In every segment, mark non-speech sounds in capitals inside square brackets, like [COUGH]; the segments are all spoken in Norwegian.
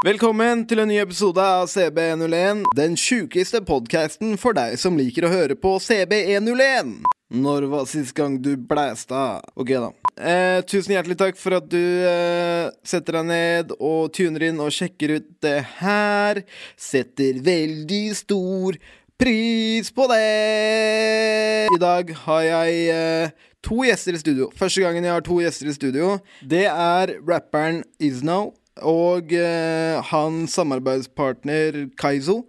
Velkommen til en ny episode av CB101, den sjukeste podkasten for deg som liker å høre på CB101. Når var sist gang du blæsta? Ok, da. Eh, tusen hjertelig takk for at du eh, setter deg ned og tuner inn og sjekker ut det her. Setter veldig stor pris på det! I dag har jeg eh, to gjester i studio. Første gangen jeg har to gjester i studio, det er rapperen Isno og eh, hans samarbeidspartner Kaizo.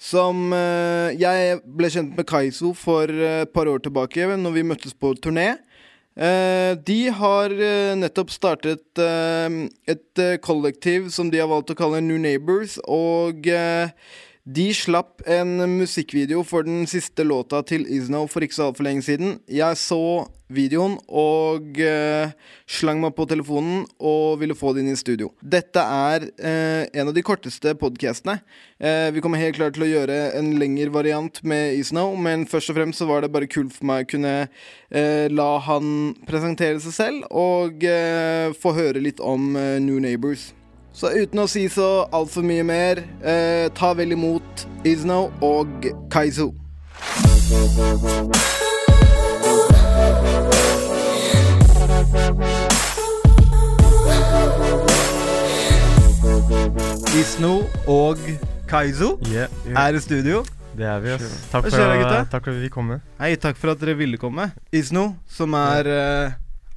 Som eh, Jeg ble kjent med Kaizo for eh, et par år tilbake, når vi møttes på turné. Eh, de har eh, nettopp startet eh, et kollektiv som de har valgt å kalle New Neighbors, og eh, de slapp en musikkvideo for den siste låta til Isno for ikke så altfor lenge siden. Jeg så videoen og eh, slang meg på telefonen og ville få det inn i studio. Dette er eh, en av de korteste podkastene. Eh, vi kommer helt klart til å gjøre en lengre variant med Isno, men først og fremst så var det bare kult for meg å kunne eh, la han presentere seg selv og eh, få høre litt om eh, New Neighbors. Så uten å si så altfor mye mer, eh, ta vel imot Isno og Kaizo. Isno og Kaizo Yeah, er i studio. det er vi. ass. Takk for, skjer uh, takk for at vi kom. Hei, takk for at dere ville komme. Isno, som er uh,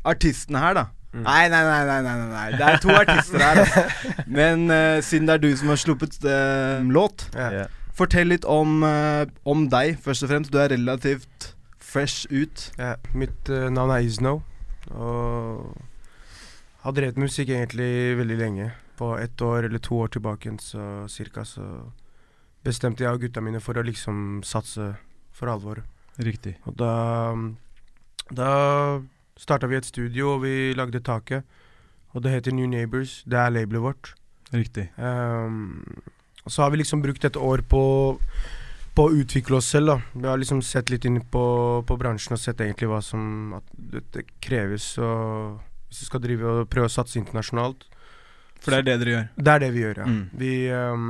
artisten her, da. Mm. Nei, nei, nei, nei, nei, nei. Det er to artister her. Altså. [LAUGHS] Men uh, siden det er du som har sluppet uh, låt, Ja. Yeah. fortell litt om, uh, om deg, først og fremst. Du er relativt fresh ut. Yeah. mitt eh, navn er Isno, og har drevet musikk egentlig veldig lenge. På ett år eller to år tilbake så cirka så bestemte jeg og gutta mine for å liksom satse for alvor. Riktig. Og da Da starta vi et studio, og vi lagde taket. Og det heter New Neighbors. Det er labelet vårt. Riktig. Um, og så har vi liksom brukt et år på på å utvikle oss selv. da Vi har liksom sett litt inn på, på bransjen og sett egentlig hva som at det, kreves. Og hvis du skal drive og prøve å satse internasjonalt For det er det dere gjør. Det er det vi gjør, ja. Mm. Vi um,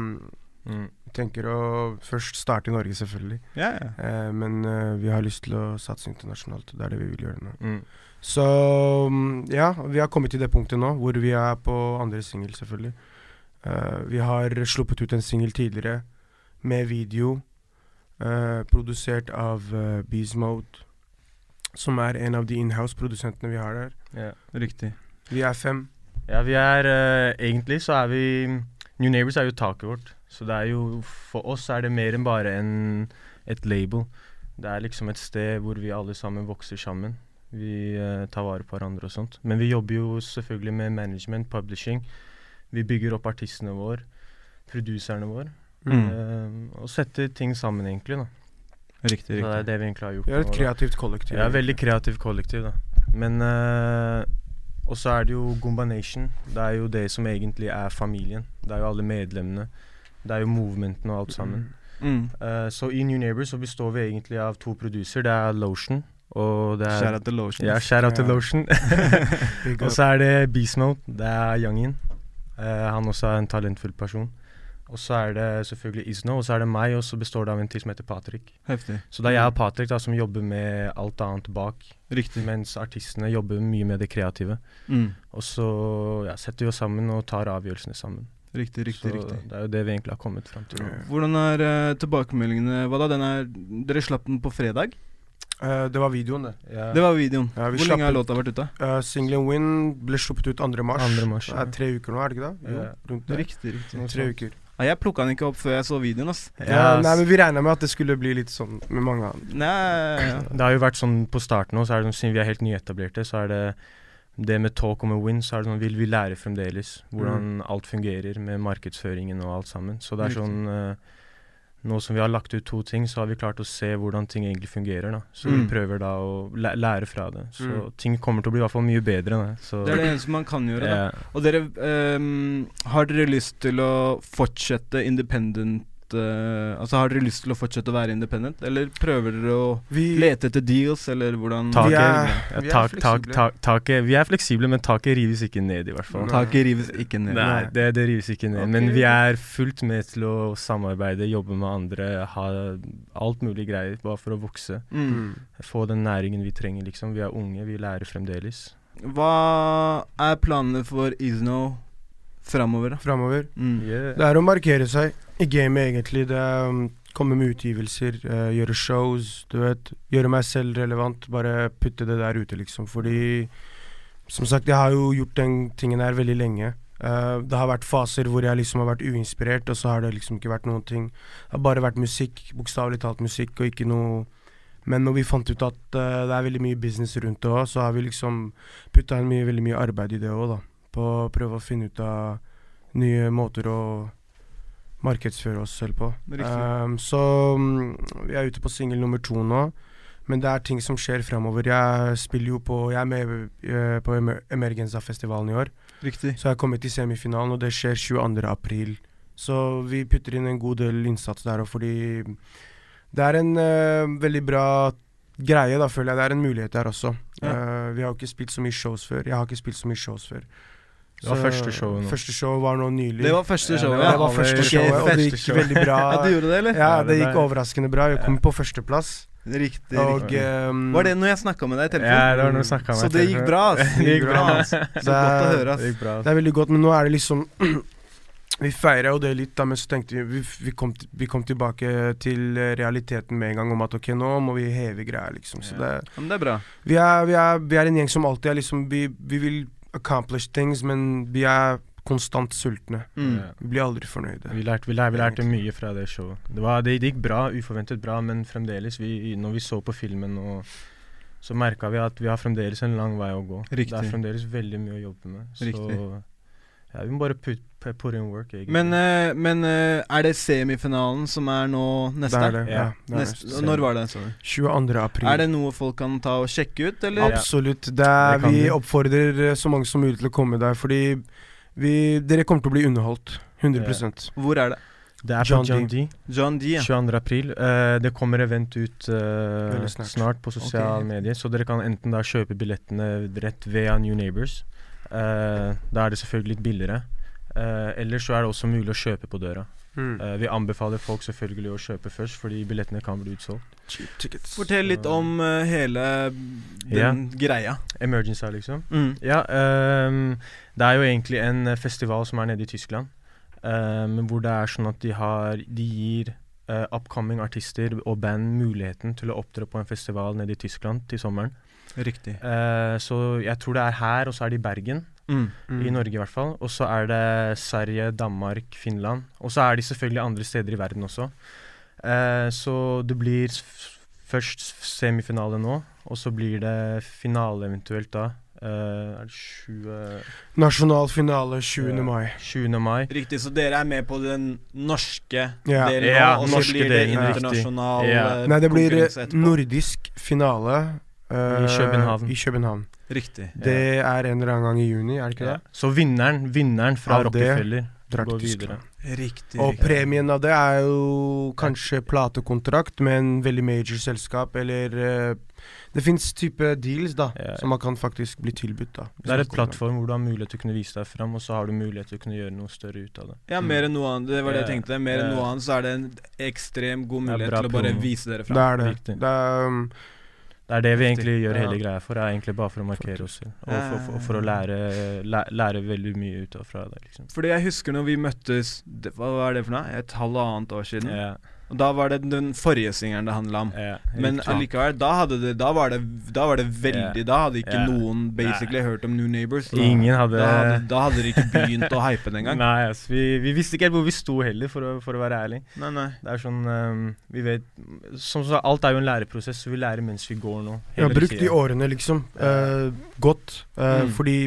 Mm. tenker å først starte i Norge, selvfølgelig. Yeah. ja. Eh, men uh, vi har lyst til å satse internasjonalt. Det er det vi vil gjøre nå. Mm. Så mm, ja, vi har kommet til det punktet nå hvor vi er på andre singel, selvfølgelig. Uh, vi har sluppet ut en singel tidligere med video, uh, produsert av uh, Beesmode, som er en av de inhouse-produsentene vi har der. Ja, Riktig. Vi er fem. Ja, vi er uh, Egentlig så er vi New Neighbors er jo taket vårt. Så det er jo For oss er det mer enn bare en, et label. Det er liksom et sted hvor vi alle sammen vokser sammen. Vi uh, tar vare på hverandre og sånt. Men vi jobber jo selvfølgelig med management, publishing. Vi bygger opp artistene våre, produserne våre. Mm. Uh, og setter ting sammen, egentlig. da Riktig, Så det er det vi egentlig har gjort. Vi er et kreativt kollektiv. Ja, veldig kreativt kollektiv, da. Men uh, Og så er det jo Nation. Det er jo det som egentlig er familien. Det er jo alle medlemmene. Det er jo movementene og alt sammen. Mm. Eh, så i New Neighbors så består vi egentlig av to producer. Det er Lotion og det er Shout out til Lotion. Ja, shout out Ja. Lotion. [LAUGHS] [LAUGHS] Og så er det Beast Mode. Det er Youngin. Uh, han også er en talentfull person. Og så er det selvfølgelig Isno, og så er det meg, og så består det av en til som heter Patrick. Heftig. Så det er jeg og Patrick da som jobber med alt annet bak. Riktig. Mens artistene jobber mye med det kreative. Mm. Og så ja, setter vi oss sammen og tar avgjørelsene sammen. Riktig, riktig, så riktig. det er jo det vi egentlig har kommet fram til. Hvordan er uh, tilbakemeldingene Hva da? Den er, dere slapp den på fredag? Eh, det var videoen, det. Yeah. Det var videoen. Ja, vi Hvor lenge har låta vært ute? Uh, Singelen Win ble sluppet ut 2. mars. 2. mars, Det er tre uker nå, er det ikke det? Jo, rundt det. Riktig, riktig. Tre uker. Ja, jeg plukka den ikke opp før jeg så videoen, ass. Ja, nei, men Vi regna med at det skulle bli litt sånn med mange andre. Nei, Det har jo vært sånn på starten òg, så det sånn, siden vi er helt nyetablerte, så er det det med talk og med win, så er det sånn vil vi lære fremdeles hvordan alt fungerer med markedsføringen og alt sammen. Så det er Riktig. sånn eh, Nå som vi har lagt ut to ting, så har vi klart å se hvordan ting egentlig fungerer. da Så Mm. vi prøver da å læ lære fra det. Så Mm. ting kommer til å bli i hvert fall mye bedre. Da. Så, det er det eneste man kan gjøre. Da. Og dere um, Har dere lyst til å fortsette independent fortsette Altså Har dere lyst til å fortsette å være independent, eller prøver dere å Vi, lete etter deals, eller hvordan Taket, Vi er- vi er tak, tak, fleksible. tak, taket Vi er fleksible, men taket rives ikke ned, i hvert fall. Taket rives ikke ned. Nei, det, det rives ikke ned. Okay. Men vi er fullt med til å samarbeide, jobbe med andre, ha alt mulig greier bare for å vokse. Mm. mm. Få den næringen vi trenger, liksom. Vi er unge, vi lærer fremdeles. Hva er planene for Isno framover, da? Framover. Mm. Yeah. Det er å markere seg i gamet, egentlig. Det er um, komme med utgivelser, uh, gjøre shows, du vet. Gjøre meg selv relevant. Bare putte det der ute, liksom. Fordi Som sagt, jeg har jo gjort den tingen her veldig lenge. Uh, det har vært faser hvor jeg liksom har vært uinspirert, og så har det liksom ikke vært noen ting. Det har bare vært musikk, bokstavelig talt musikk, og ikke noe Men når vi fant ut at uh, det er veldig mye business rundt det òg, så har vi liksom putta inn mye, veldig mye arbeid i det òg, da. På å prøve å finne ut av nye måter å markedsføre oss selv på. Um, så mm, vi er ute på singel nummer to nå. Men det er ting som skjer fremover. Jeg spiller jo på Jeg er med eh, på Emergenza-festivalen i år. Riktig. Så jeg har kommet til semifinalen, og det skjer 22. april. Så vi putter inn en god del innsats der òg, fordi det er en uh, veldig bra greie, da, føler jeg. Det er en mulighet der også. Ja. Uh, vi har jo ikke spilt så mye shows før. Jeg har ikke spilt så mye shows før. Det var første showet nå. Første show var nå nylig. Det var første showet, Ja, det var første det- showet, og det gikk veldig bra. Ja, du gjorde det, eller? Ja, det det gikk overraskende bra. Jeg kom på førsteplass. Riktig. Og riktig. ehm, Var det når jeg snakka med deg i telefonen? Ja, det var noe snakka med Så [LAUGHS] det gikk bra, ass. Det gikk bra. ass. Så godt å høre, Det ass. gikk bra. ass. Det er veldig godt, men nå er det liksom [CLEARS THROAT] Vi feirer jo det litt, da, men så tenkte vi vi, kom, vi kom tilbake til realiteten med en gang om at ok, nå må vi heve greia, liksom. Så det Ja, Men det er bra. vi er, vi, er, vi er en gjeng som alltid er liksom Vi, vi vil accomplish things, men vi er konstant sultne. Mm. Blir aldri fornøyde. Vi lærte, vi, lærte, vi lærte mye fra det showet. Det, var, det, det gikk bra, uforventet bra, men fremdeles, vi, når vi så på filmen, og, så merka vi at vi har fremdeles en lang vei å gå. Riktig. Det er fremdeles veldig mye å jobbe med. Så ja, vi må bare put, put in work, egentlig. Men, uh, men uh, er det semifinalen som er nå neste? Det er det. Ja. Ja, det er Neste, det. når var det? Sorry. 22. april. Er det noe folk kan ta og sjekke ut, eller? Absolutt. Det er, Det vi oppfordrer eh, så mange som mulig til å komme der, fordi vi, dere kommer til å bli underholdt. 100 Hvor er det? det er John på John D. John D. Ja. 22. april. Uh, det kommer event ut uh, snart. snart. på sosiale okay. medier, så dere kan enten da kjøpe billettene rett via New Neighbors. Uh, da er det selvfølgelig litt billigere. Uh, Eller så er det også mulig å kjøpe på døra. mm. Uh, vi anbefaler folk selvfølgelig å kjøpe først, fordi billettene kan bli utsolgt. Cheap tickets. Fortell litt om uh, hele den greia. Emergency, liksom. Mm. Ja, um, det er jo egentlig en eh, festival som er nede i Tyskland. um, hvor det er sånn at de har De gir eh, upcoming artister og band muligheten til å opptre på en festival nede i Tyskland til sommeren. Riktig. Eh, så jeg tror det er her, og så er det i Bergen. Mm. Mm. I Norge i hvert fall. Og så er det Sverige, Danmark, Finland. Og så er de selvfølgelig andre steder i verden også. Eh, så det blir f- først semifinale nå, og så blir det finale eventuelt da. Uh, er det 20, Nasjonal finale 20. Uh, mai. 20. mai? Riktig, så dere er med på den norske Ja. delen Ja, nå, og så blir det internasjonal yeah. eh, Nei, det blir eh, nordisk finale eh, I København. I København. Riktig. Det er en eller annen gang i juni, er det ikke Ja. det? Så vinneren, vinneren fra Av Rockefeller Drar går til videre. Tyskland. Riktig. Og premien av det er jo kanskje platekontrakt med en veldig major selskap, eller uh, Det fins type deals, da, Ja. som man kan faktisk bli tilbudt, da. Det er et plattform hvor du har mulighet til å kunne vise deg fram, og så har du mulighet til å kunne gjøre noe større ut av det. Ja, mer enn noe annet. Det var det jeg tenkte. Mer enn noe annet så er det en ekstremt god mulighet til å bare promo. vise dere Det er det. Riktig. det er, um, Det er det vi egentlig gjør hele greia for. Det er egentlig bare for å markere oss selv. Og for, for, for å lære, læ, lære veldig mye ut av det, liksom. Fordi jeg husker når vi møttes det, Hva var det for noe? Et halvannet år siden. Ja, Og da var det den forrige singelen det handla om. ja, Men allikevel, da, hadde det, da, var det, da var det veldig Da hadde ikke Ja. noen basically hørt om New Neighbors. Ingen hadde Da hadde, da hadde de ikke begynt å hype den engang. [LAUGHS] Nei, altså, vi, vi visste ikke helt hvor vi sto heller, for å, for å være ærlig. Nei, nei. Det er sånn um, Vi vet Som sagt, alt er jo en læreprosess, så vi lærer mens vi går nå. Ja, har brukt de årene, liksom. Uh, godt. Uh, Mm. Fordi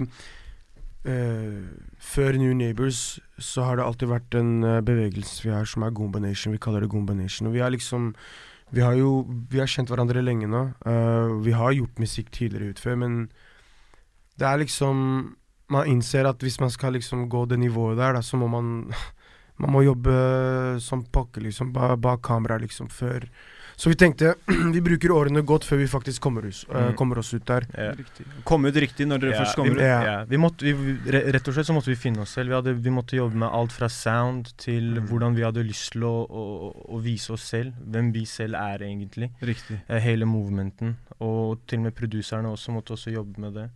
eh, før New Neighbors så har det alltid vært en eh, bevegelse vi har som er Gombination. Vi kaller det Gombination. Og vi har liksom Vi har jo Vi har kjent hverandre lenge nå. Uh, vi har gjort musikk tidligere ut før, men det er liksom Man innser at hvis man skal liksom gå det nivået der, da, så må man [LAUGHS] Man må jobbe som pokker, liksom, bak kamera, liksom, før Så vi tenkte [CLEARS THROAT] vi bruker årene godt før vi faktisk kommer, oss- eh, Mm. kommer oss ut der. Ja. Komme ut riktig når dere Ja, først kommer vi, ut. Ja. ja. vi måtte, vi, rett og slett så måtte vi finne oss selv. Vi, hadde, vi måtte jobbe med alt fra sound til Mm. hvordan vi hadde lyst til å, å, å vise oss selv. Hvem vi selv er, egentlig. Riktig. Uh, hele movementen. Og til og med produserne også måtte også jobbe med det.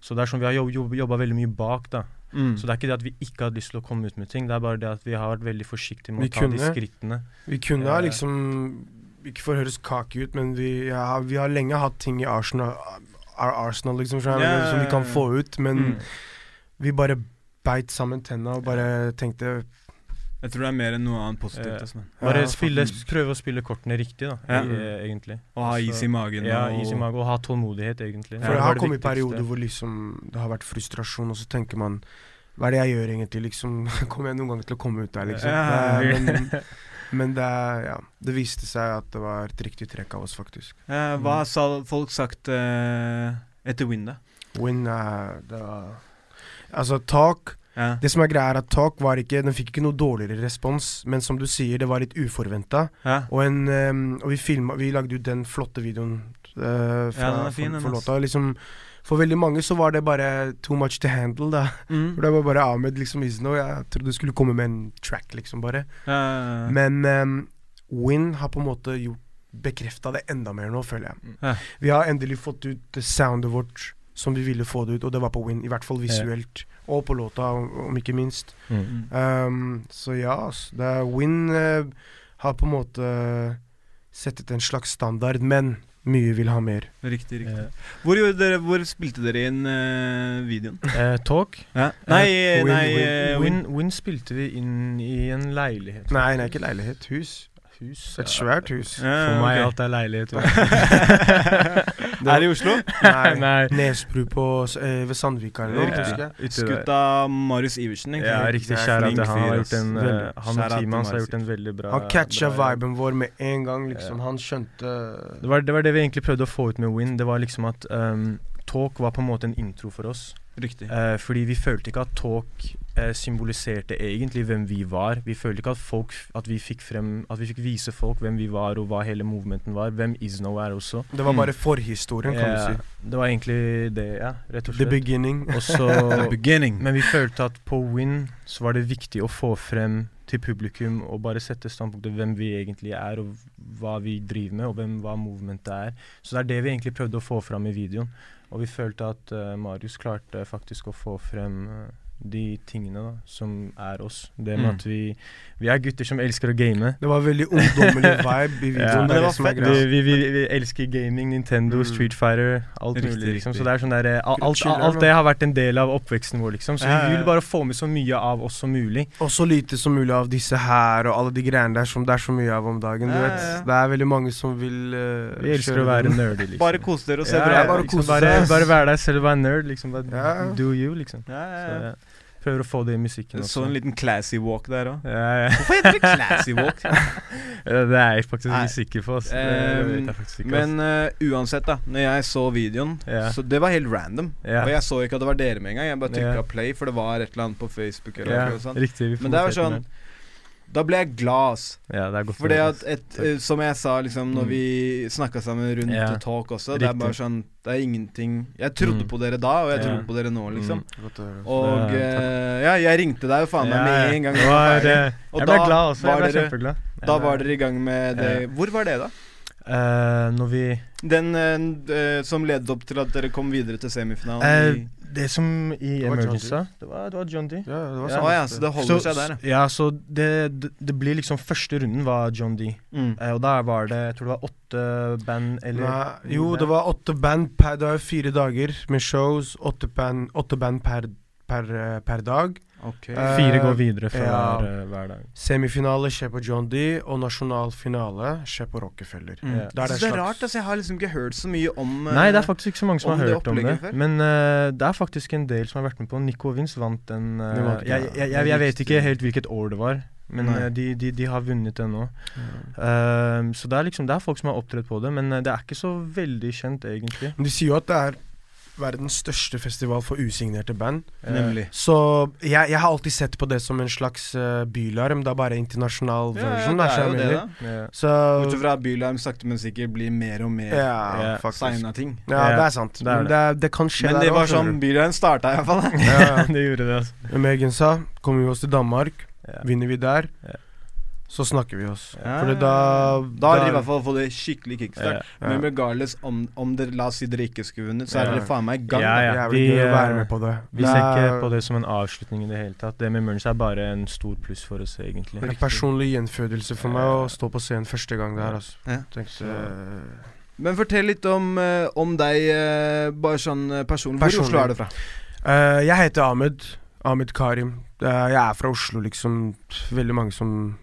Så det er sånn vi har jobb, jobb, jobba veldig mye bak, da. Mm. Så det er ikke det at vi ikke hadde lyst til å komme ut med ting, det er bare det at vi har vært veldig forsiktige med Vi å ta de skrittene. Vi kunne ha liksom Ikke for å høres kake ut, men vi, ja, vi har lenge hatt ting i Arsenal, Ar- Arsenal liksom, Ja, ja, som vi kan få ut, men Mm. vi bare beit sammen tenna og bare tenkte Jeg tror det er mer enn noe annet positivt. Ja. Altså. Bare Ja, spille, prøve å spille kortene riktig, da, Ja. i, eh, egentlig. Og ha is i magen. Ja, og- is i magen og ha tålmodighet, egentlig. For Det det har kommet perioder hvor liksom det har vært frustrasjon, og så tenker man Hva er det jeg gjør egentlig, liksom? [LAUGHS] Kommer jeg noen gang til å komme ut der, liksom? Ja. Men, men det, ja, det viste seg at det var et riktig trekk av oss, faktisk. Eh, hva har sa- folk sagt eh, etter Win, da? Win det var, Altså, Talk Ja. Det som er greia, er at Talk var ikke Den fikk ikke noe dårligere respons, men som du sier, det var litt uforventa. Ja. Og, en, ehm, og vi, filma, vi lagde jo den flotte videoen uh, fra, Ja, den er fin, for, for låta. Liksom, for veldig mange så var det bare too much to handle, da. Mm. For det var bare Ahmed liksom Isno. Jeg trodde det skulle komme med en track, liksom, bare. Uh. Men um, Win har på en måte gjort bekrefta det enda mer nå, føler jeg. Uh. Vi har endelig fått ut det soundet vårt som vi ville få det ut, og det var på Win. I hvert fall visuelt. Og på låta, om, ikke minst. Mm. Um, så ja, det er Win uh, har på en måte settet en slags standard, men mye vil ha mer. Riktig, riktig. Eh, Hvor, dere, hvor spilte dere inn eh, videoen? eh, talk. Ja. Nei, Eh, Win, nei Win, eh, Win, Win spilte vi inn i en leilighet. Nei, nei, ikke leilighet. Hus. Hus. Et svært hus. Ja, For meg okay. alt er leilighet. [LAUGHS] Er det i Oslo? Nei, [LAUGHS] Nei. Nesbru på eh, ved Sandvika eller noe. Skutt av Marius Iversen, egentlig. Ja, riktig. Kjære til han. Han, har gjort en, Veldig. han og teamet hans har gjort en veldig bra Han catcha viben vår med en gang, liksom. Ja. Han skjønte Det var, det var det vi egentlig prøvde å få ut med Win. Det var liksom at um, Talk var på en måte en intro for oss. Riktig. Eh, fordi vi følte ikke at Talk eh, symboliserte egentlig hvem vi var. Vi følte ikke at, folk, at, vi fikk frem, at vi fikk vise folk hvem vi var, og hva hele movementen var. Hvem Isno er også. Det var Mm. bare forhistorien, kan Eh, du si. Det var egentlig det, ja. Rett og The beginning. Også, [LAUGHS] The beginning. Men vi følte at på Win så var det viktig å få frem til publikum og bare sette standpunktet hvem vi egentlig er, og hva vi driver med, og hvem, hva movementet er. Så det er det vi egentlig prøvde å få fram i videoen. Og vi følte at eh, Marius klarte faktisk å få frem eh, de tingene da, som er oss. Det med Mm. at vi, vi er gutter som elsker å game. Det var veldig ungdommelig [LAUGHS] vibe i videoen. ja, det det var det som fett. greia. Vi, vi, vi, elsker gaming, Nintendo, Mm. Street Fighter, alt Riktig, mulig. liksom. Så det er sånn der, eh, alt, alt, alt det har vært en del av oppveksten vår, liksom. Så vi vil bare få med så mye av oss som mulig. Og så lite som mulig av disse her og alle de greiene der som det er så mye av om dagen. Du vet. Det er veldig mange som vil uh, Vi elsker å være nerdy, [LAUGHS] liksom. Bare kose dere og se ja, bra ut. bare liksom, bare, bare være deg selv og være nerd, liksom. Bare Ja. Do you, liksom. Ja, ja, Så ja. Prøver å få det i musikken også. så en liten classy walk der òg. ja, ja. Hvorfor heter det classy walk? [LAUGHS] Det er jeg faktisk Nei. ikke sikker på. vet Um, ikke. Men uh, uansett, da. Når jeg så videoen, yeah. så det var helt random. Yeah. Og jeg så ikke at det var dere med en gang. Jeg bare trykka yeah. play, for det var et eller annet på Facebook. Eller sånt. riktig. Men det var sånn. Da ble jeg glad. Ja, det er godt Fordi at et, eh, Som jeg sa liksom når Mm. vi snakka sammen rundt Ja. talk også, det er bare sånn Det er ingenting Jeg trodde Mm. på dere da, og jeg tror på dere nå, liksom. Mm. Å høre. Og Ja, eh, ja, jeg ringte deg jo faen meg med en gang. Var Og jeg ble glad også. Jeg ble dere- kjempeglad. Da var dere i gang med det Hvor var det, da? Uh, Når vi Den eh, som ledet opp til at dere kom videre til semifinalen? I- Det som i John Emergency det var, det var John D. Ja, det var Ja. ja, så det holder Så- seg der, ja. Ja, så det, det, det blir liksom Første runden var John D. Mm. Eh, og der var det Jeg tror det var åtte band eller Nei, jo, det var åtte band per Det var fire dager med shows. Åtte band, åtte band per, per, eh, per dag. Ok. Eh, Fire går videre fra ja. hver, eh, hver dag. Semifinale skjer på John D, og nasjonalfinale skjer på Rockefeller. Mm. Da er det det er slags- rart, altså. Jeg har liksom ikke hørt så mye om uh, Nei, det er faktisk ikke så mange som har hørt om det. før? Men uh, det er faktisk en del som har vært med på. Nico Vince vant den. Uh, Det jeg, jeg, jeg, jeg, vet ikke helt hvilket år det var, men eh, de, de, de har vunnet den nå. Eh, så det er liksom Det er folk som har opptrådt på det, men eh, det er ikke så veldig kjent, egentlig. Men de sier jo at det er verdens største festival for usignerte band. Eh, Nemlig. Så jeg, jeg har alltid sett på det som en slags uh, bylarm. Det er bare internasjonal Ja, ja, version. det er jo det, da. ja. Så Bortsett fra at Bylarm sakte, men sikkert blir mer og mer Ja, Ja, signa ting. Ja, det er sant. det er Men det. det, det kan skje Men der det var også, sånn Bylarm starta, iallfall. ja, ja. [LAUGHS] det gjorde det, altså. Med sa kommer vi oss til Danmark. Ja. Vinner vi der, Ja. Så snakker vi oss. Ja, Fordi da. Da har dere i hvert fall fått det skikkelig kickstart. Ja. Men regardless om, om dere La oss si dere ikke skulle vunnet, så er dere faen meg i gang. Ja, ja. Vi, være eh, med på det. Vi da, ser er- ikke på det som en avslutning i det hele tatt. Det med Mørns er bare en stor pluss for oss, egentlig. En personlig gjenfødelse for meg å stå på scenen første gang der. Altså. Ja. Tenkte, eh, Men fortell litt om, eh, om deg, bare sånn personlig. Hvor i Oslo er du fra? Uh, jeg heter Ahmed. Ahmed Karim. Uh, jeg er fra Oslo, liksom. Veldig mange som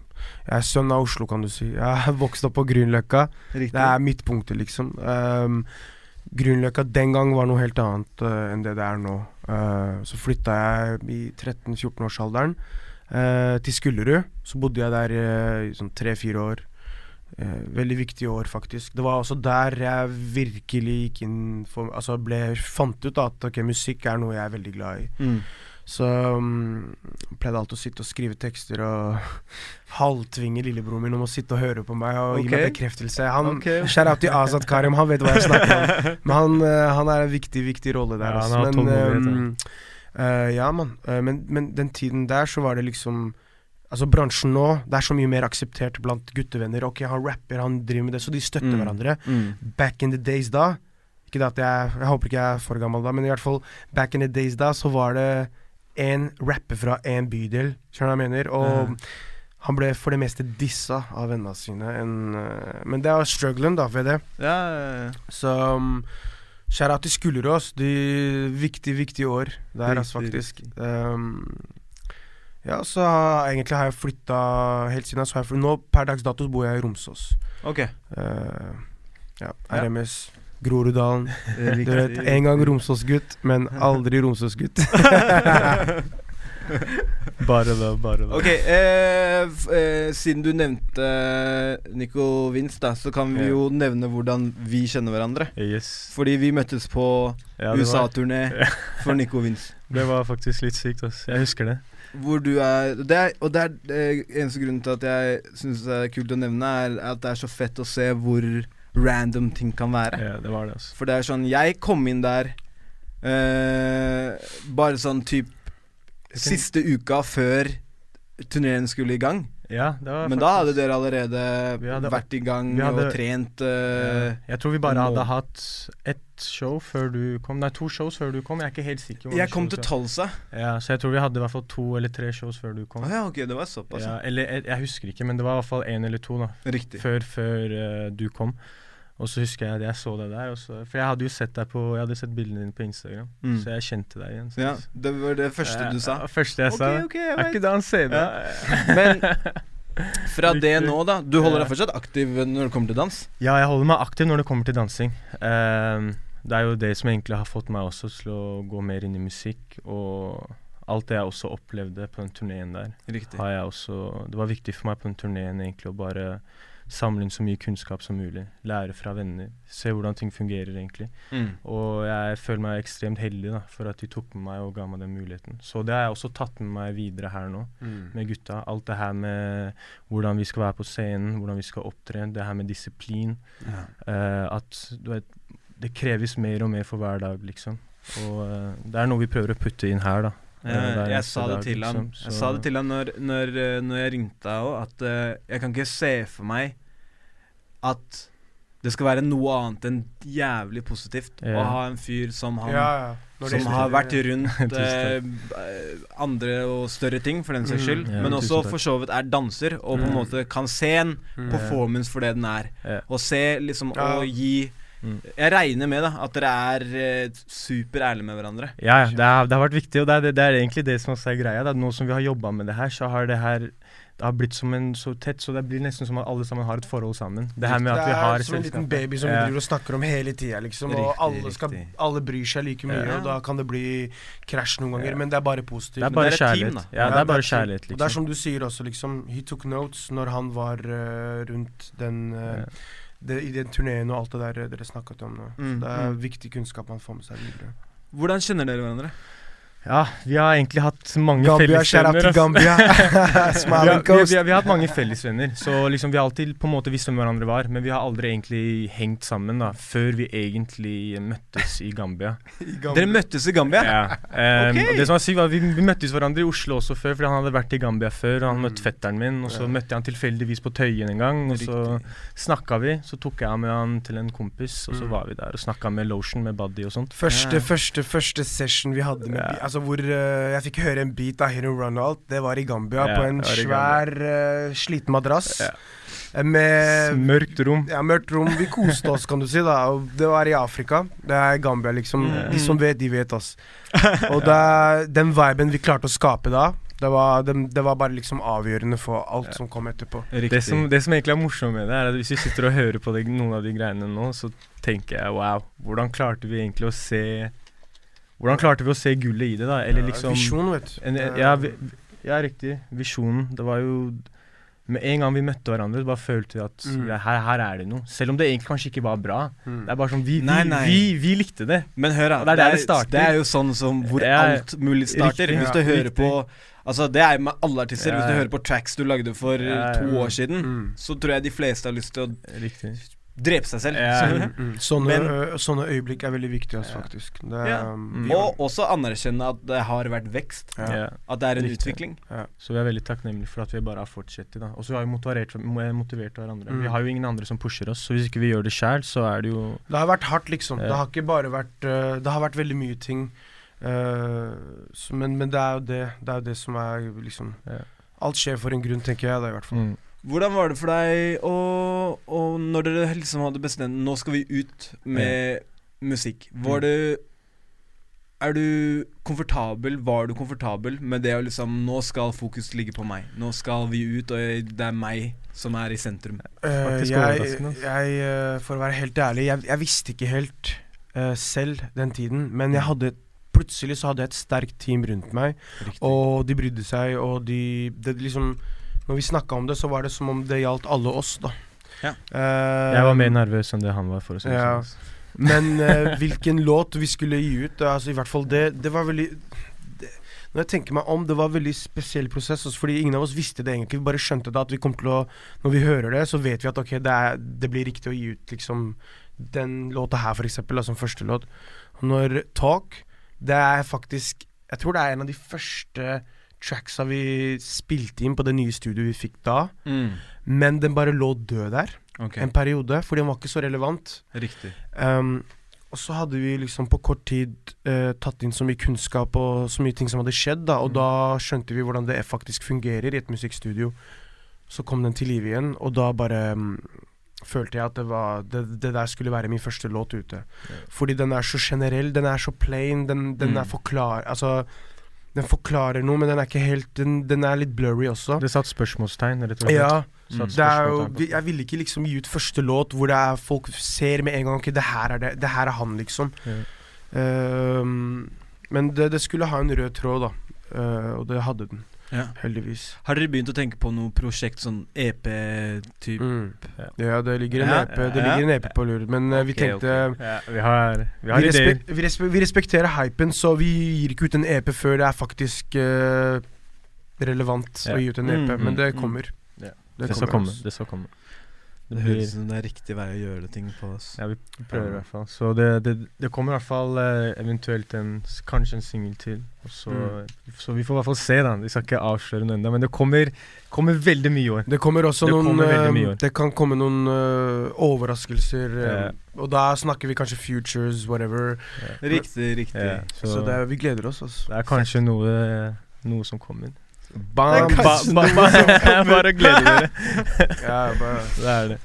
Jeg er sønn av Oslo, kan du si. Jeg er vokst opp på Grünerløkka. Det er midtpunktet, liksom. Um, Grünerløkka den gang var noe helt annet uh, enn det det er nå. Uh, så flytta jeg i 13-14-årsalderen uh, til Skullerud. Så bodde jeg der uh, i sånn tre-fire år. Eh, veldig viktige år, faktisk. Det var også der jeg virkelig gikk inn for Altså ble, fant ut at ok, musikk er noe jeg er veldig glad i. Mm. Så um, pleide alltid å sitte og skrive tekster og [LAUGHS] halvtvinge lillebroren min om å sitte og høre på meg og gi meg bekreftelse. Han, okay. Shout out til Azad Karim, han vet hva jeg snakker om. [LAUGHS] Men han, eh, han er en viktig, viktig rolle der. Ja, altså. Men, um, uh, ja, mann. Uh, men, men den tiden der så var det liksom Altså Bransjen nå, det er så mye mer akseptert blant guttevenner. Ok, han rapper, han driver med det, så de støtter Mm. hverandre. Mm. Back in the days da Ikke det at jeg Jeg håper ikke jeg er for gammel da, men i hvert fall back in the days da, så var det en rapper fra en bydel, skjønner du hva jeg mener? Og mm. han ble for det meste dissa av vennene sine. En, eh, men det er strugglen, da, ved det. Ja, ja, ja. Så um, Shout-out til Skullerås. De viktige, viktige år der, altså, faktisk. Um, ja, så egentlig har jeg flytta Helt siden jeg Nå per dags dato bor jeg i Romsås. Ok. Uh, ja, Ja. Groruddalen. [LAUGHS] Du vet, en gang Romsås-gutt, men aldri Romsås-gutt. [LAUGHS] Bare da, bare da. Ok, eh, f eh, siden du nevnte Nico Vince, da, så kan vi jo nevne hvordan vi kjenner hverandre. Yes. Fordi vi møttes på Ja, USA-turné [LAUGHS] for Nico Vince. det var faktisk litt sykt, ass. Jeg husker det. Hvor du er, det er Og det er eh, eneste grunnen til at jeg syns det er kult å nevne, er at det er så fett å se hvor random ting kan være. Ja, det var det, altså. For det er sånn Jeg kom inn der uh, bare sånn typ siste uka før turneen skulle i gang. Ja, det var Men da hadde dere allerede hadde- vært i gang hadde- og trent uh, Jeg tror vi bare hadde hatt ett show før du kom. Nei, to shows før du kom. Jeg er ikke helt sikker. Jeg kom til jeg- Ja, Så jeg tror vi hadde i hvert fall to eller tre shows før du kom. Ah, ja, ok, det var såpass. Ja. eller jeg, jeg husker ikke, men det var i hvert fall én eller to da Riktig. før, før uh, du kom. Og så husker jeg at jeg så deg der. Så, for jeg hadde jo sett deg på Jeg hadde sett bildene dine på Instagram, Mm. så jeg kjente deg igjen. Ja, det var det første du sa. Ja, første jeg sa. ok, jeg er ikke det han ser det? Men [LAUGHS] fra det nå, da. Du holder deg fortsatt aktiv når det kommer til dans? Ja, jeg holder meg aktiv når det kommer til dansing. Um, det er jo det som egentlig har fått meg også til å gå mer inn i musikk. Og alt det jeg også opplevde på den turneen der, Riktig. har jeg også Det var viktig for meg på den turneen egentlig å bare samle inn så mye kunnskap som mulig. Lære fra venner. Se hvordan ting fungerer egentlig. Mm. Og jeg føler meg ekstremt heldig da, for at de tok med meg og ga meg den muligheten. Så det har jeg også tatt med meg videre her nå med gutta. Alt det her med hvordan vi skal være på scenen, hvordan vi skal opptre, det her med disiplin. Ja. Uh, at vet, det kreves mer og mer for hver dag, liksom. Og uh, det er noe vi prøver å putte inn her, da. Eh, Eh, jeg sa det dag, til han liksom. Jeg sa det til han når, når, eh, når jeg ringte deg òg, at uh, jeg kan ikke se for meg at det skal være noe annet enn jævlig positivt å ha en fyr som han Ja, ja. Som har vært rundt [LAUGHS] eh, andre og større ting, for den saks Mm. skyld. Ja, men også for så vidt er danser, og på en Mm. måte kan se en Mm. performance for det den er. Ja. Og se liksom Ja. og gi Mm. Jeg regner med da at dere er eh, superærlige med hverandre. Ja, ja, det har, det har vært viktig, og det er, det, det er egentlig det som også er greia. Da. Nå som vi har jobba med det her, så har det her Det har blitt som en så tett, så det blir nesten som at alle sammen har et forhold sammen. Det her med at vi har Det er som en liten baby som vi Ja. driver og snakker om hele tida, liksom. og alle, skal, alle bryr seg like mye, Ja. og da kan det bli krasj noen ganger, Ja. men det er bare positivt. Det er bare det er kjærlighet. team. Ja, det er bare kjærlighet, liksom. Og det er liksom. som du sier også, liksom He took notes når han var uh, rundt den eh, det, i den turneen og alt det der dere snakket om nå. Mm, Så det er mm. viktig kunnskap man får med seg videre. Hvordan kjenner dere hverandre? Ja, vi har egentlig hatt mange Gambia, fellesvenner. Gambia. [LAUGHS] [LAUGHS] vi, Smiling har, vi, Coast. vi, har, vi har hatt mange fellesvenner, så liksom vi har alltid på en måte visst hvem hverandre var. Men vi har aldri egentlig hengt sammen da, før vi egentlig møttes i Gambia. [LAUGHS] Dere møttes i Gambia? Ja. Um, Ok. og det som var sykt var vi, vi møttes hverandre i Oslo også før, fordi han hadde vært i Gambia før. Og han møtte fetteren min, og så Ja. møtte jeg han tilfeldigvis på Tøyen en gang. Og så snakka vi. Så tok jeg med han til en kompis, og så Mm. var vi der og snakka med Lotion, med Buddy og sånt. Første, Ja. første, første session vi hadde med Ja. beat, Altså hvor uh, jeg fikk høre en beat av og alt, det var i Gambia. Ja, på en svær, uh, sliten madrass. Ja. Eh, Med Mørkt rom. ja, mørkt rom. Vi koste oss, kan du si. da Og Det var i Afrika. Det er Gambia, liksom. Mm. De som vet, de vet, ass. [LAUGHS] Og det er den viben vi klarte å skape da, det var, det, det var bare liksom avgjørende for alt som kom etterpå. Det som, det som egentlig er morsomt med det, er at hvis vi sitter og hører på det, noen av de greiene nå, så tenker jeg wow, hvordan klarte vi egentlig å se Hvordan klarte vi å se gullet i det, da? Eller liksom Visjon, vet du. en, ja, vi, ja, riktig. Visjonen. Det var jo Med en gang vi møtte hverandre, bare følte vi at Mm. ja, her, her er det noe. Selv om det egentlig kanskje ikke var bra. Mm. Det er bare sånn Vi, vi, Nei, nei. vi, vi likte det. Men hør, da. Det er det er, det er jo sånn som hvor Ja, alt mulig starter. riktig, Hvis ja, du hører riktig. på Altså Det er med alle artister. Ja, Hvis du hører på tracks du lagde for Ja, ja. to år siden, Mm. så tror jeg de fleste har lyst til å Riktig. Drepe seg selv. Ja. Mm, mm. [LAUGHS] Sånne, Men- sånne øyeblikk er veldig viktige, ass, faktisk. Det er, Ja. um, Mm. Og også anerkjenne at det har vært vekst. Ja. At det er en Riktig. utvikling. Så vi er veldig takknemlige for at vi bare har fortsatt. Og så har vi motivert, motivert hverandre. Mm. Vi har jo ingen andre som pusher oss, så hvis ikke vi gjør det sjæl, så er det jo Det har vært hardt, liksom. Det har ikke bare vært Det har vært veldig mye ting. men, men det er jo det Det er jo det som er liksom. Alt skjer for en grunn, tenker jeg da, i hvert fall. Mm. Hvordan var det for deg å, og Når dere liksom hadde bestemt Nå skal vi ut med musikk. Var Mm. du Er du komfortabel Var du komfortabel med det å liksom Nå skal fokus ligge på meg. Nå skal vi ut, og det er meg som er i sentrum. Uh, jeg, jeg, eh, for å være helt ærlig, jeg, jeg visste ikke helt uh, selv den tiden, men jeg hadde plutselig så hadde jeg et sterkt team rundt meg, og de brydde seg, og de det liksom Når vi snakka om det, så var det som om det gjaldt alle oss, da. Ja. Uh, Jeg var mer nervøs enn det han var, for å si det Ja. sånn. Men uh, hvilken [LAUGHS] låt vi skulle gi ut, altså i hvert fall det, det var veldig det, Når jeg tenker meg om, det var en veldig spesiell prosess, altså, fordi ingen av oss visste det egentlig. Vi bare skjønte det at vi kom til å Når vi hører det, så vet vi at ok, det, er, det blir riktig å gi ut liksom den låta her, for eksempel, da, som første låt. Når Talk, det er faktisk Jeg tror det er en av de første tracksa vi spilte inn på det nye studioet vi fikk da, men den bare lå død der okay. en periode, fordi den var ikke så relevant. Riktig. Um, og så hadde vi liksom på kort tid uh, tatt inn så mye kunnskap og så mye ting som hadde skjedd, da, og Mm. da skjønte vi hvordan det faktisk fungerer i et musikkstudio. Så kom den til live igjen, og da bare um, følte jeg at det var det, det der skulle være min første låt ute. Fordi den er så generell, den er så plain, den, den Mm. er forklar... Altså, den forklarer noe, men den er ikke helt Den, den er litt blurry også. Det satt spørsmålstegn, rett og slett. Ja, Mm. jo, jeg ville ikke liksom gi ut første låt hvor det er folk ser med en gang Ok, det her er det, det her er han, liksom. Ja. Ehm, men det, det skulle ha en rød tråd, da. Uh, og det hadde den, Ja. heldigvis. Har dere begynt å tenke på noe prosjekt, sånn EP-type? Mm. Ja. Ja, det ligger en Ja, EP Det ligger en EP på lur, men okay, vi tenkte Ja, vi har, vi har vi, ideer. respek vi, respe vi respekterer hypen, så vi gir ikke ut en EP før det er faktisk uh, relevant Ja. å gi ut en EP. Mm, men mm, det mm. kommer. Ja. Det, Det skal komme. Det skal komme. Det Det høres ut som det er riktig vei å gjøre ting på. oss ja, vi prøver i hvert fall. Så det, det, det kommer i hvert fall eh, eventuelt en, kanskje en singel til. Og så, Mm. så vi får i hvert fall se, da. Vi skal ikke avsløre noe ennå. Men det kommer, kommer veldig mye i år. Det kommer også Det noen kommer eh. Det kan komme noen uh, overraskelser. Yeah. Og da snakker vi kanskje futures, whatever. Riktig, riktig. Yeah, Så, så det er, vi gleder oss, altså. det er kanskje noe, noe som kommer. Bam! Det er Ba, ba, ba, [LAUGHS] bare gleder dere. [LAUGHS] ja, bare, Det er det.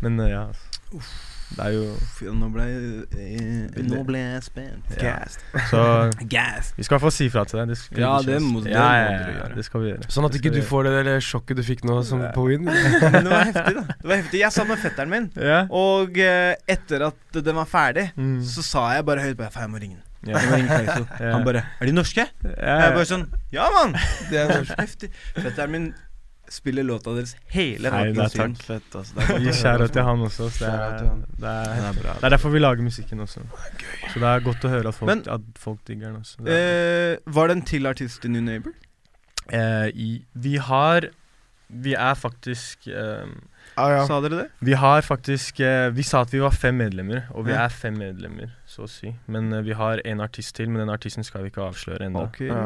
Men eh, ja, altså. det er jo Fy, Nå ble jeg Nå ble jeg spent. Ja. Så [LAUGHS] Gas! vi skal i hvert fall si fra til deg. Det skal Ja, det må- det ja, ja, ja, ja. Det skal vi gjøre. Sånn at ikke du får det der sjokket du fikk nå som Ja. på Win. Det var heftig, da. Det var heftig. Jeg sa med fetteren min. Ja. og eh, etter at den var ferdig, Mm. så sa jeg bare høyt på jeg må ringe den. [LAUGHS] Ja. Han bare Er de norske? Ja, Jeg bare sånn Ja, mann! Det er er [LAUGHS] heftig. Fetteren min spiller låta deres hele Nei, det er takk. Fett, altså. Det er Gi skjæra altså. til han også. Det er, det, er, Det er det er derfor vi lager musikken også. Så det er godt å høre at folk, Men- at folk digger den også. Eh, var det en til artist i New Neighbor? Eh, i, vi har Vi er faktisk eh, Ah, ja. Sa dere det? Vi har faktisk eh, Vi sa at vi var fem medlemmer, og vi Ja. er fem medlemmer, så å si. Men eh, vi har en artist til, men den artisten skal vi ikke avsløre ennå. Ja.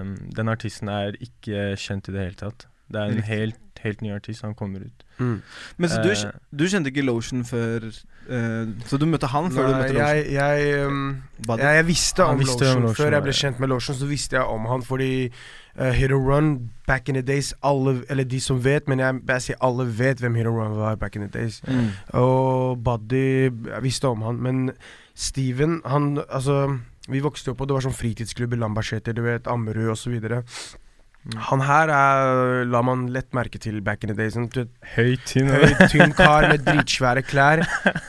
Um, den artisten er ikke kjent i det hele tatt. Det er en helt, helt ny artist. Han kommer ut. Mm. Men så du, uh, du kjente ikke Lotion før uh, Så du møtte han før du møtte Lotion? jeg, jeg, um, jeg, jeg visste om visste Lotion, om Lotion, Før jeg ble kjent med Lotion, så visste jeg om han fordi uh, Hit or Run back in the days Alle, eller de som vet, men jeg, jeg sier alle vet hvem Hit or Run var back in the days. Mm. Og Buddy Jeg visste om han, men Steven, han Altså vi vokste opp, og det var sånn fritidsklubb i Lambertseter, du vet, Ammerud osv. Mm. Han her er, la man lett merke til back in the days. En du Høy, tynn Høy, tynn kar med [LAUGHS] dritsvære klær.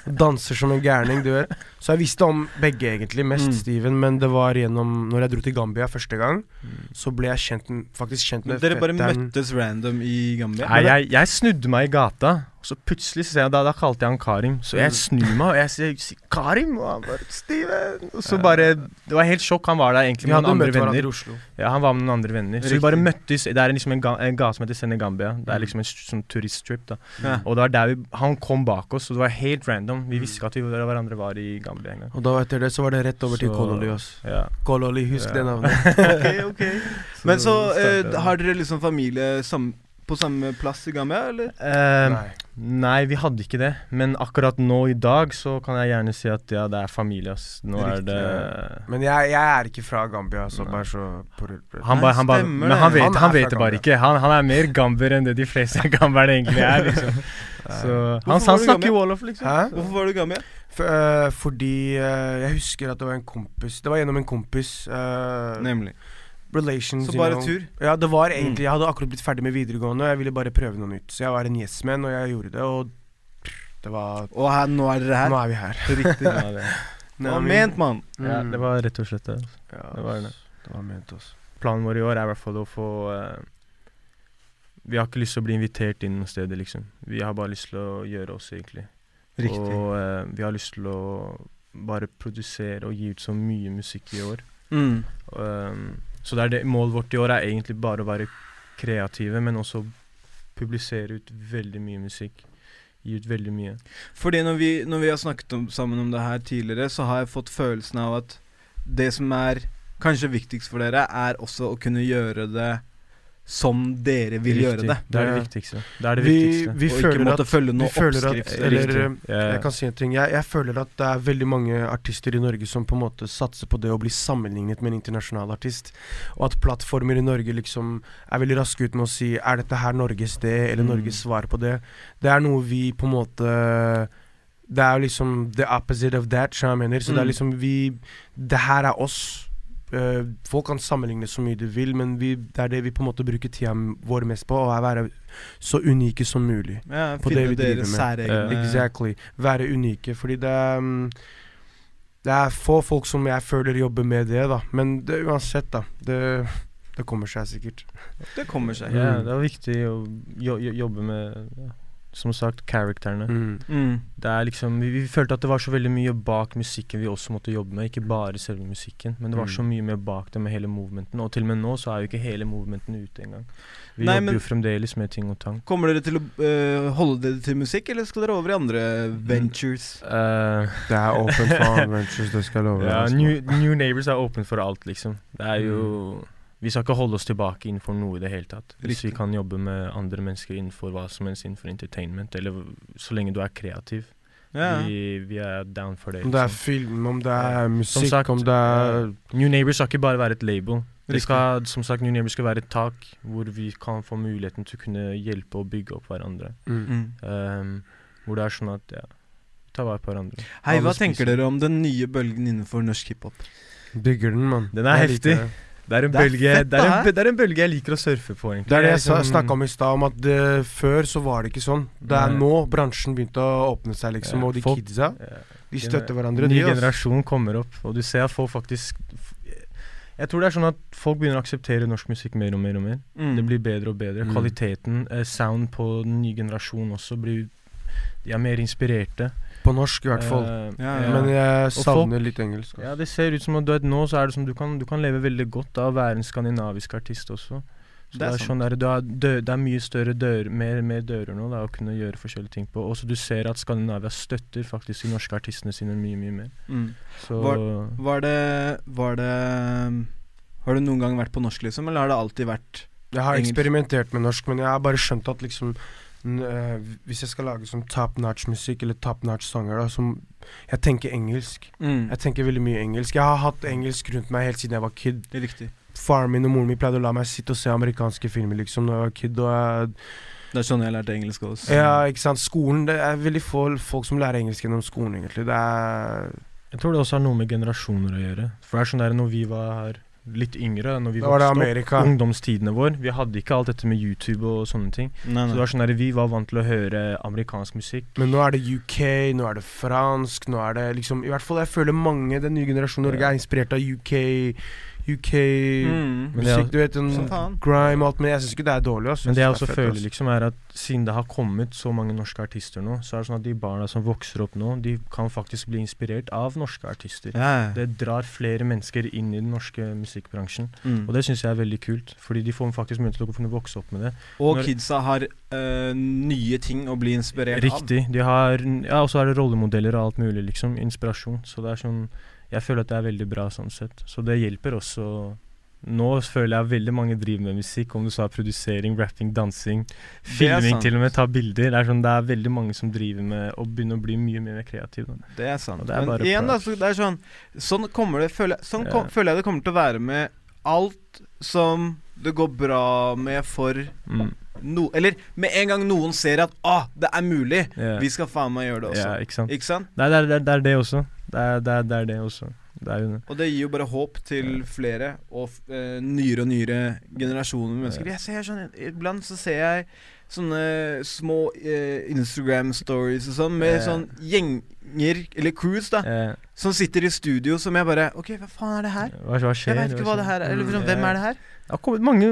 Danser som en gærning, du vet. Så jeg visste om begge, egentlig. Mest Mm. Steven, men det var gjennom Når jeg dro til Gambia første gang, Mm. så ble jeg kjent, faktisk kjent Men med dere bare fetteren. møttes random i Gambia? Nei, jeg, jeg snudde meg i gata, så plutselig ser jeg Da, da kalte jeg han Karim. Så jeg Mm. snur meg, og jeg sier 'Karim!' Og han bare 'Steven!' Og så bare Det var helt sjokk. Han var der egentlig med noen andre venner. Ja, han var med noen andre venner. Så vi bare møttes. Det er liksom en, ga, en gate som heter Senegambia. Det er Mm. liksom en sånn turiststrip. da Ja. Og det var der vi Han kom bak oss, og det var helt random. Vi visste ikke at vi hverandre var i Gambia engang. Og da etter det så var det rett over til Kololi. ass. Ja. Kololi, husk Ja. det navnet. [LAUGHS] ok, ok [LAUGHS] Men så uh, har dere liksom familie sam på samme plass i Gambia, eller? Eh, Nei. Nei, vi hadde ikke det. Men akkurat nå i dag så kan jeg gjerne si at ja, det er familie, ass. Nå er Riktig, det Men jeg, jeg er ikke fra Gambia, så Nei. bare så på- Han ba, han ba, stemmer men han vet, Han han er vet det bare ikke. Han, han er mer gamber enn det de fleste [LAUGHS] gamberne egentlig er. liksom [LAUGHS] Så Han, han snakker jo Wolof, liksom. Hæ? Hvorfor var du i Gambia? For, uh, fordi uh, jeg husker at det var en kompis Det var gjennom en kompis. Uh, Nemlig. Relations, Så you bare know. tur? Ja, det var Mm. egentlig Jeg hadde akkurat blitt ferdig med videregående, og jeg ville bare prøve noe nytt. Så jeg var en yes man, og jeg gjorde det, og det var Og her, nå er dere her? Nå er vi her. Riktig. Ja, [LAUGHS] det, var ment, mann. ja, Mm. det var rett og slett det. ja, det var det. Det var ment, også. Planen vår i år er i hvert fall å få uh, Vi har ikke lyst til å bli invitert inn noe sted, liksom. Vi har bare lyst til å gjøre oss, egentlig. Riktig. Og uh, vi har lyst til å bare produsere og gi ut så mye musikk i år. Mm. Um, så det er det, målet vårt i år er egentlig bare å være kreative, men også publisere ut veldig mye musikk. Gi ut veldig mye. Fordi når vi, når vi har snakket om, sammen om det her tidligere, så har jeg fått følelsen av at det som er kanskje viktigst for dere, er også å kunne gjøre det som dere vil gjøre det. Det er det viktigste. Det er det Vi, viktigste. vi og ikke føler måtte at følge noen oppskrift. at, eller, Riktig. Jeg kan si en ting. Jeg, jeg føler at det er veldig mange artister i Norge som på en måte satser på det å bli sammenlignet med en internasjonal artist. Og at plattformer i Norge liksom er veldig raske ut med å si Er dette her Norges det, eller Mm. Norges svar på det? Det er noe vi på en måte Det er jo liksom the opposite of that, som jeg mener. Så det er Mm. liksom vi Det her er oss. Eh, folk kan sammenligne så mye de vil, men vi, det er det vi på en måte bruker tida vår mest på, å være så unike som mulig. Ja, på det vi driver med. særegne Exactly. Være unike. Fordi det er um, Det er få folk som jeg føler jobber med det, da. Men det, uansett, da. Det, det kommer seg sikkert. Det kommer seg. Ja, det er viktig å jo, jo, jobbe med, ja, som sagt, karakterene. Mm. Det er liksom, vi, vi følte at det var så veldig mye bak musikken vi også måtte jobbe med. Ikke bare selve musikken, men det var Mm. så mye mer bak det med hele movementen. Og til og med nå så er jo ikke hele movementen ute engang. Vi Nei, jobber men- jo fremdeles med ting og tang. Kommer dere til å øh, holde dere til musikk, eller skal dere over i andre ventures? Uh, Det er åpent for [LAUGHS] ventures, det skal jeg love. ja, altså. New, New Neighbors er åpent for alt, liksom. Det er jo Mm. Vi skal ikke holde oss tilbake innenfor noe i det hele tatt. Hvis Riktig. vi kan jobbe med andre mennesker innenfor hva som helst innenfor entertainment, eller så lenge du er kreativ. Ja. Vi, vi er down for det. Om det er liksom. film, om det er musikk, sagt, om det er New Neighbors skal ikke bare være et label. Det skal, som sagt, New Neighbors skal være et tak hvor vi kan få muligheten til å kunne hjelpe og bygge opp hverandre. mm. Um, hvor det er sånn at ja, ta vare på hverandre. Hei, Alle hva tenker dere om den nye bølgen innenfor norsk hiphop? Bygger den, mann. Den er Jeg liker heftig. Det. Er en, Det er bølge, fett, det er en, det er en bølge jeg liker å surfe på, egentlig. Det er det jeg sånn- snakka om i stad, om at det, før så var det ikke sånn. Det er Nei. nå bransjen begynte å åpne seg, liksom. Ja, og de folk- kidsa, Ja. de støtter hverandre. Ny generasjon kommer opp, og du ser at folk faktisk Jeg tror det er sånn at folk begynner å akseptere norsk musikk mer og mer og mer. Mm. Det blir bedre og bedre. Mm. Kvaliteten, eh, sound på den nye generasjonen også blir De er mer inspirerte. På norsk, i hvert fall. Uh, Ja, ja. Men jeg folk- savner litt engelsk. Ja, det ser ut som at du vet, nå så er det som du kan, du kan leve veldig godt av å være en skandinavisk artist også. Så Det det er er, sånn der, du har dø, det er mye større dører, mer, mer dører nå da, å kunne gjøre forskjellige ting på. Også du ser at Skandinavia støtter faktisk de norske artistene sine mye, mye mer. Mm. Så Var det Var det Har du noen gang vært på norsk, liksom, eller har det alltid vært Jeg har Engelsk. eksperimentert med norsk, men jeg har bare skjønt at liksom Hvis jeg skal lage sånn top notch musikk, eller top notch sanger, da, som Jeg tenker engelsk. mm. Jeg tenker veldig mye engelsk. Jeg har hatt engelsk rundt meg helt siden jeg var kid. Det er riktig. Faren min og moren min pleide å la meg sitte og se amerikanske filmer liksom Når jeg var kid. Og jeg, Det er sånn jeg lærte engelsk også. ja, ikke sant. Skolen Det er veldig få folk som lærer engelsk gjennom skolen, egentlig. Det er jeg tror det også har noe med generasjoner å gjøre. For det er sånn der når vi var litt yngre, når vi Da vokste opp, Amerika. ungdomstidene våre. vi hadde ikke alt dette med YouTube og sånne ting. Nei, Så det var sånn der, Vi var vant til å høre amerikansk musikk. Men nå er det UK, nå er det fransk, nå er det liksom I hvert fall jeg føler mange, den nye generasjonen Norge, Ja. er inspirert av UK UK Mm. Musikk, du vet, sånn grime og alt, men jeg syns ikke det er dårlig. Også. Men det jeg også er føler liksom er at siden det har kommet så mange norske artister nå, så er det sånn at de barna som vokser opp nå, de kan faktisk bli inspirert av norske artister. Ja. Det drar flere mennesker inn i den norske musikkbransjen. Mm. Og det syns jeg er veldig kult, fordi de får faktisk mulighet til å kunne vokse opp med det. Og når- kidsa har øh, nye ting å bli inspirert av. Riktig. De har Ja, og så er det rollemodeller og alt mulig, liksom. Inspirasjon. Så det er sånn Jeg føler at det er veldig bra sånn sett. Så det hjelper også Nå føler jeg veldig mange driver med musikk, om du sa produsering, rapping, dansing, filming til og med, ta bilder. Det er sånn, det er veldig mange som driver med å begynne å bli mye mer kreativ. Det er sant. Det er Men igjen, da, så det er sånn Sånn kommer det føler, jeg- sånn kom, føler jeg det kommer til å være med alt som det går bra med for Mm. no, Eller med en gang noen ser at ah, det er mulig, yeah. vi skal faen meg gjøre det også. Yeah, ikke sant. Ikke sant? Det er det, er, det, er det også. Det er det, er, det, er det også. Det er. Og det gir jo bare håp til flere og eh, nyere og nyere generasjoner med mennesker. Jeg ser sånn Iblant så ser jeg sånne små eh, Instagram-stories og sånn, med sånn gjenger, eller crews, da, som sitter i studio, som jeg bare OK, hva faen er det her? hva, hva skjer? Jeg veit ikke hva det her er. Eller Mm, sånn, hvem er det her? Det har kommet mange,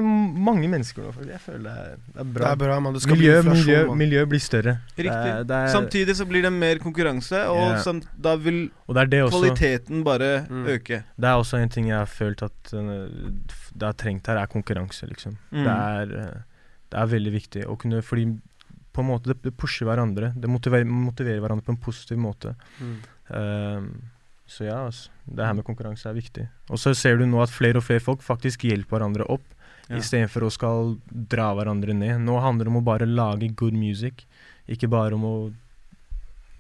mange mennesker nå. Jeg føler det er, det er Det bra. er bra, man. Det skal miljø, bli miljø, man. miljø blir større. Det Riktig. er, det er, Samtidig så blir det mer konkurranse, og yeah. samt, da vil og det er det også. kvaliteten bare Mm. øke. Det er også en ting jeg har følt at uh, det har trengt her, er konkurranse, liksom. Mm. Det, er, uh, det er veldig viktig å kunne Fordi på en måte det, pusher hverandre. Det motiverer, motiverer hverandre på en positiv måte. Mm. Um, så ja, altså. Det her med konkurranse er viktig. Og så ser du nå at flere og flere folk faktisk hjelper hverandre opp, Ja. istedenfor å skal dra hverandre ned. Nå handler det om å bare lage good music, ikke bare om å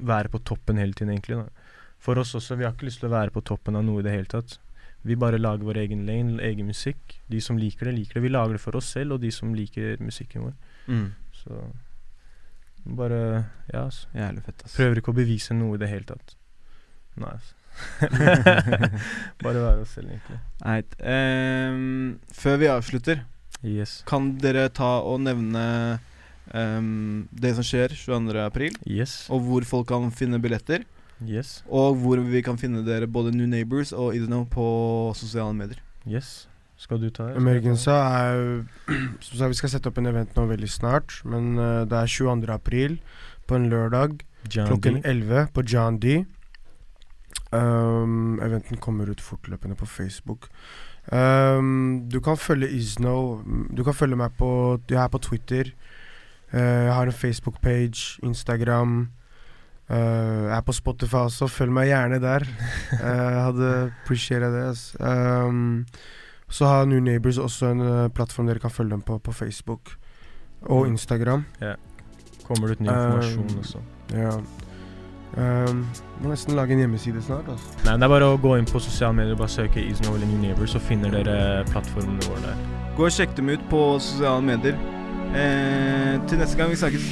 være på toppen hele tiden, egentlig. Da. For oss også, vi har ikke lyst til å være på toppen av noe i det hele tatt. Vi bare lager vår egen lane, egen musikk. De som liker det, liker det. Vi lager det for oss selv, og de som liker musikken vår. Mm. Så bare Ja, altså. Jævlig fett, ass. Prøver ikke å bevise noe i det hele tatt. Nei, altså. [LAUGHS] Bare være oss selv, egentlig. Right. Um, før vi avslutter, Yes. kan dere ta og nevne um, det som skjer 22. april, Yes. og hvor folk kan finne billetter, Yes. og hvor vi kan finne dere, både New Neighbors og Idno, på sosiale medier. Yes. Skal du ta det? Emergenza er [CLEARS THROAT] Som sagt, vi skal sette opp en event nå veldig snart. Men uh, det er 22. april, på en lørdag, John klokken D. 11 på John D. Um, eventen kommer ut fortløpende på Facebook. Um, du kan følge Isno. Du kan følge meg på Jeg er på Twitter. Uh, jeg har en Facebook-page, Instagram. Eh, jeg er på Spotify også. Følg meg gjerne der. [LAUGHS] Eh, Jeg hadde appreciata det. Um, så har New Neighbors også en eh, plattform dere kan følge dem på, på Facebook og Instagram Ja Kommer det ut ny informasjon Um, også? Ja. Um, må nesten lage en hjemmeside snart. Altså. Nei, det er bare å gå inn på sosiale medier og bare søke Isno eller New Neighbor, så finner dere plattformene våre der. Gå og sjekk dem ut på sosiale medier. Eh, til neste gang vi snakkes.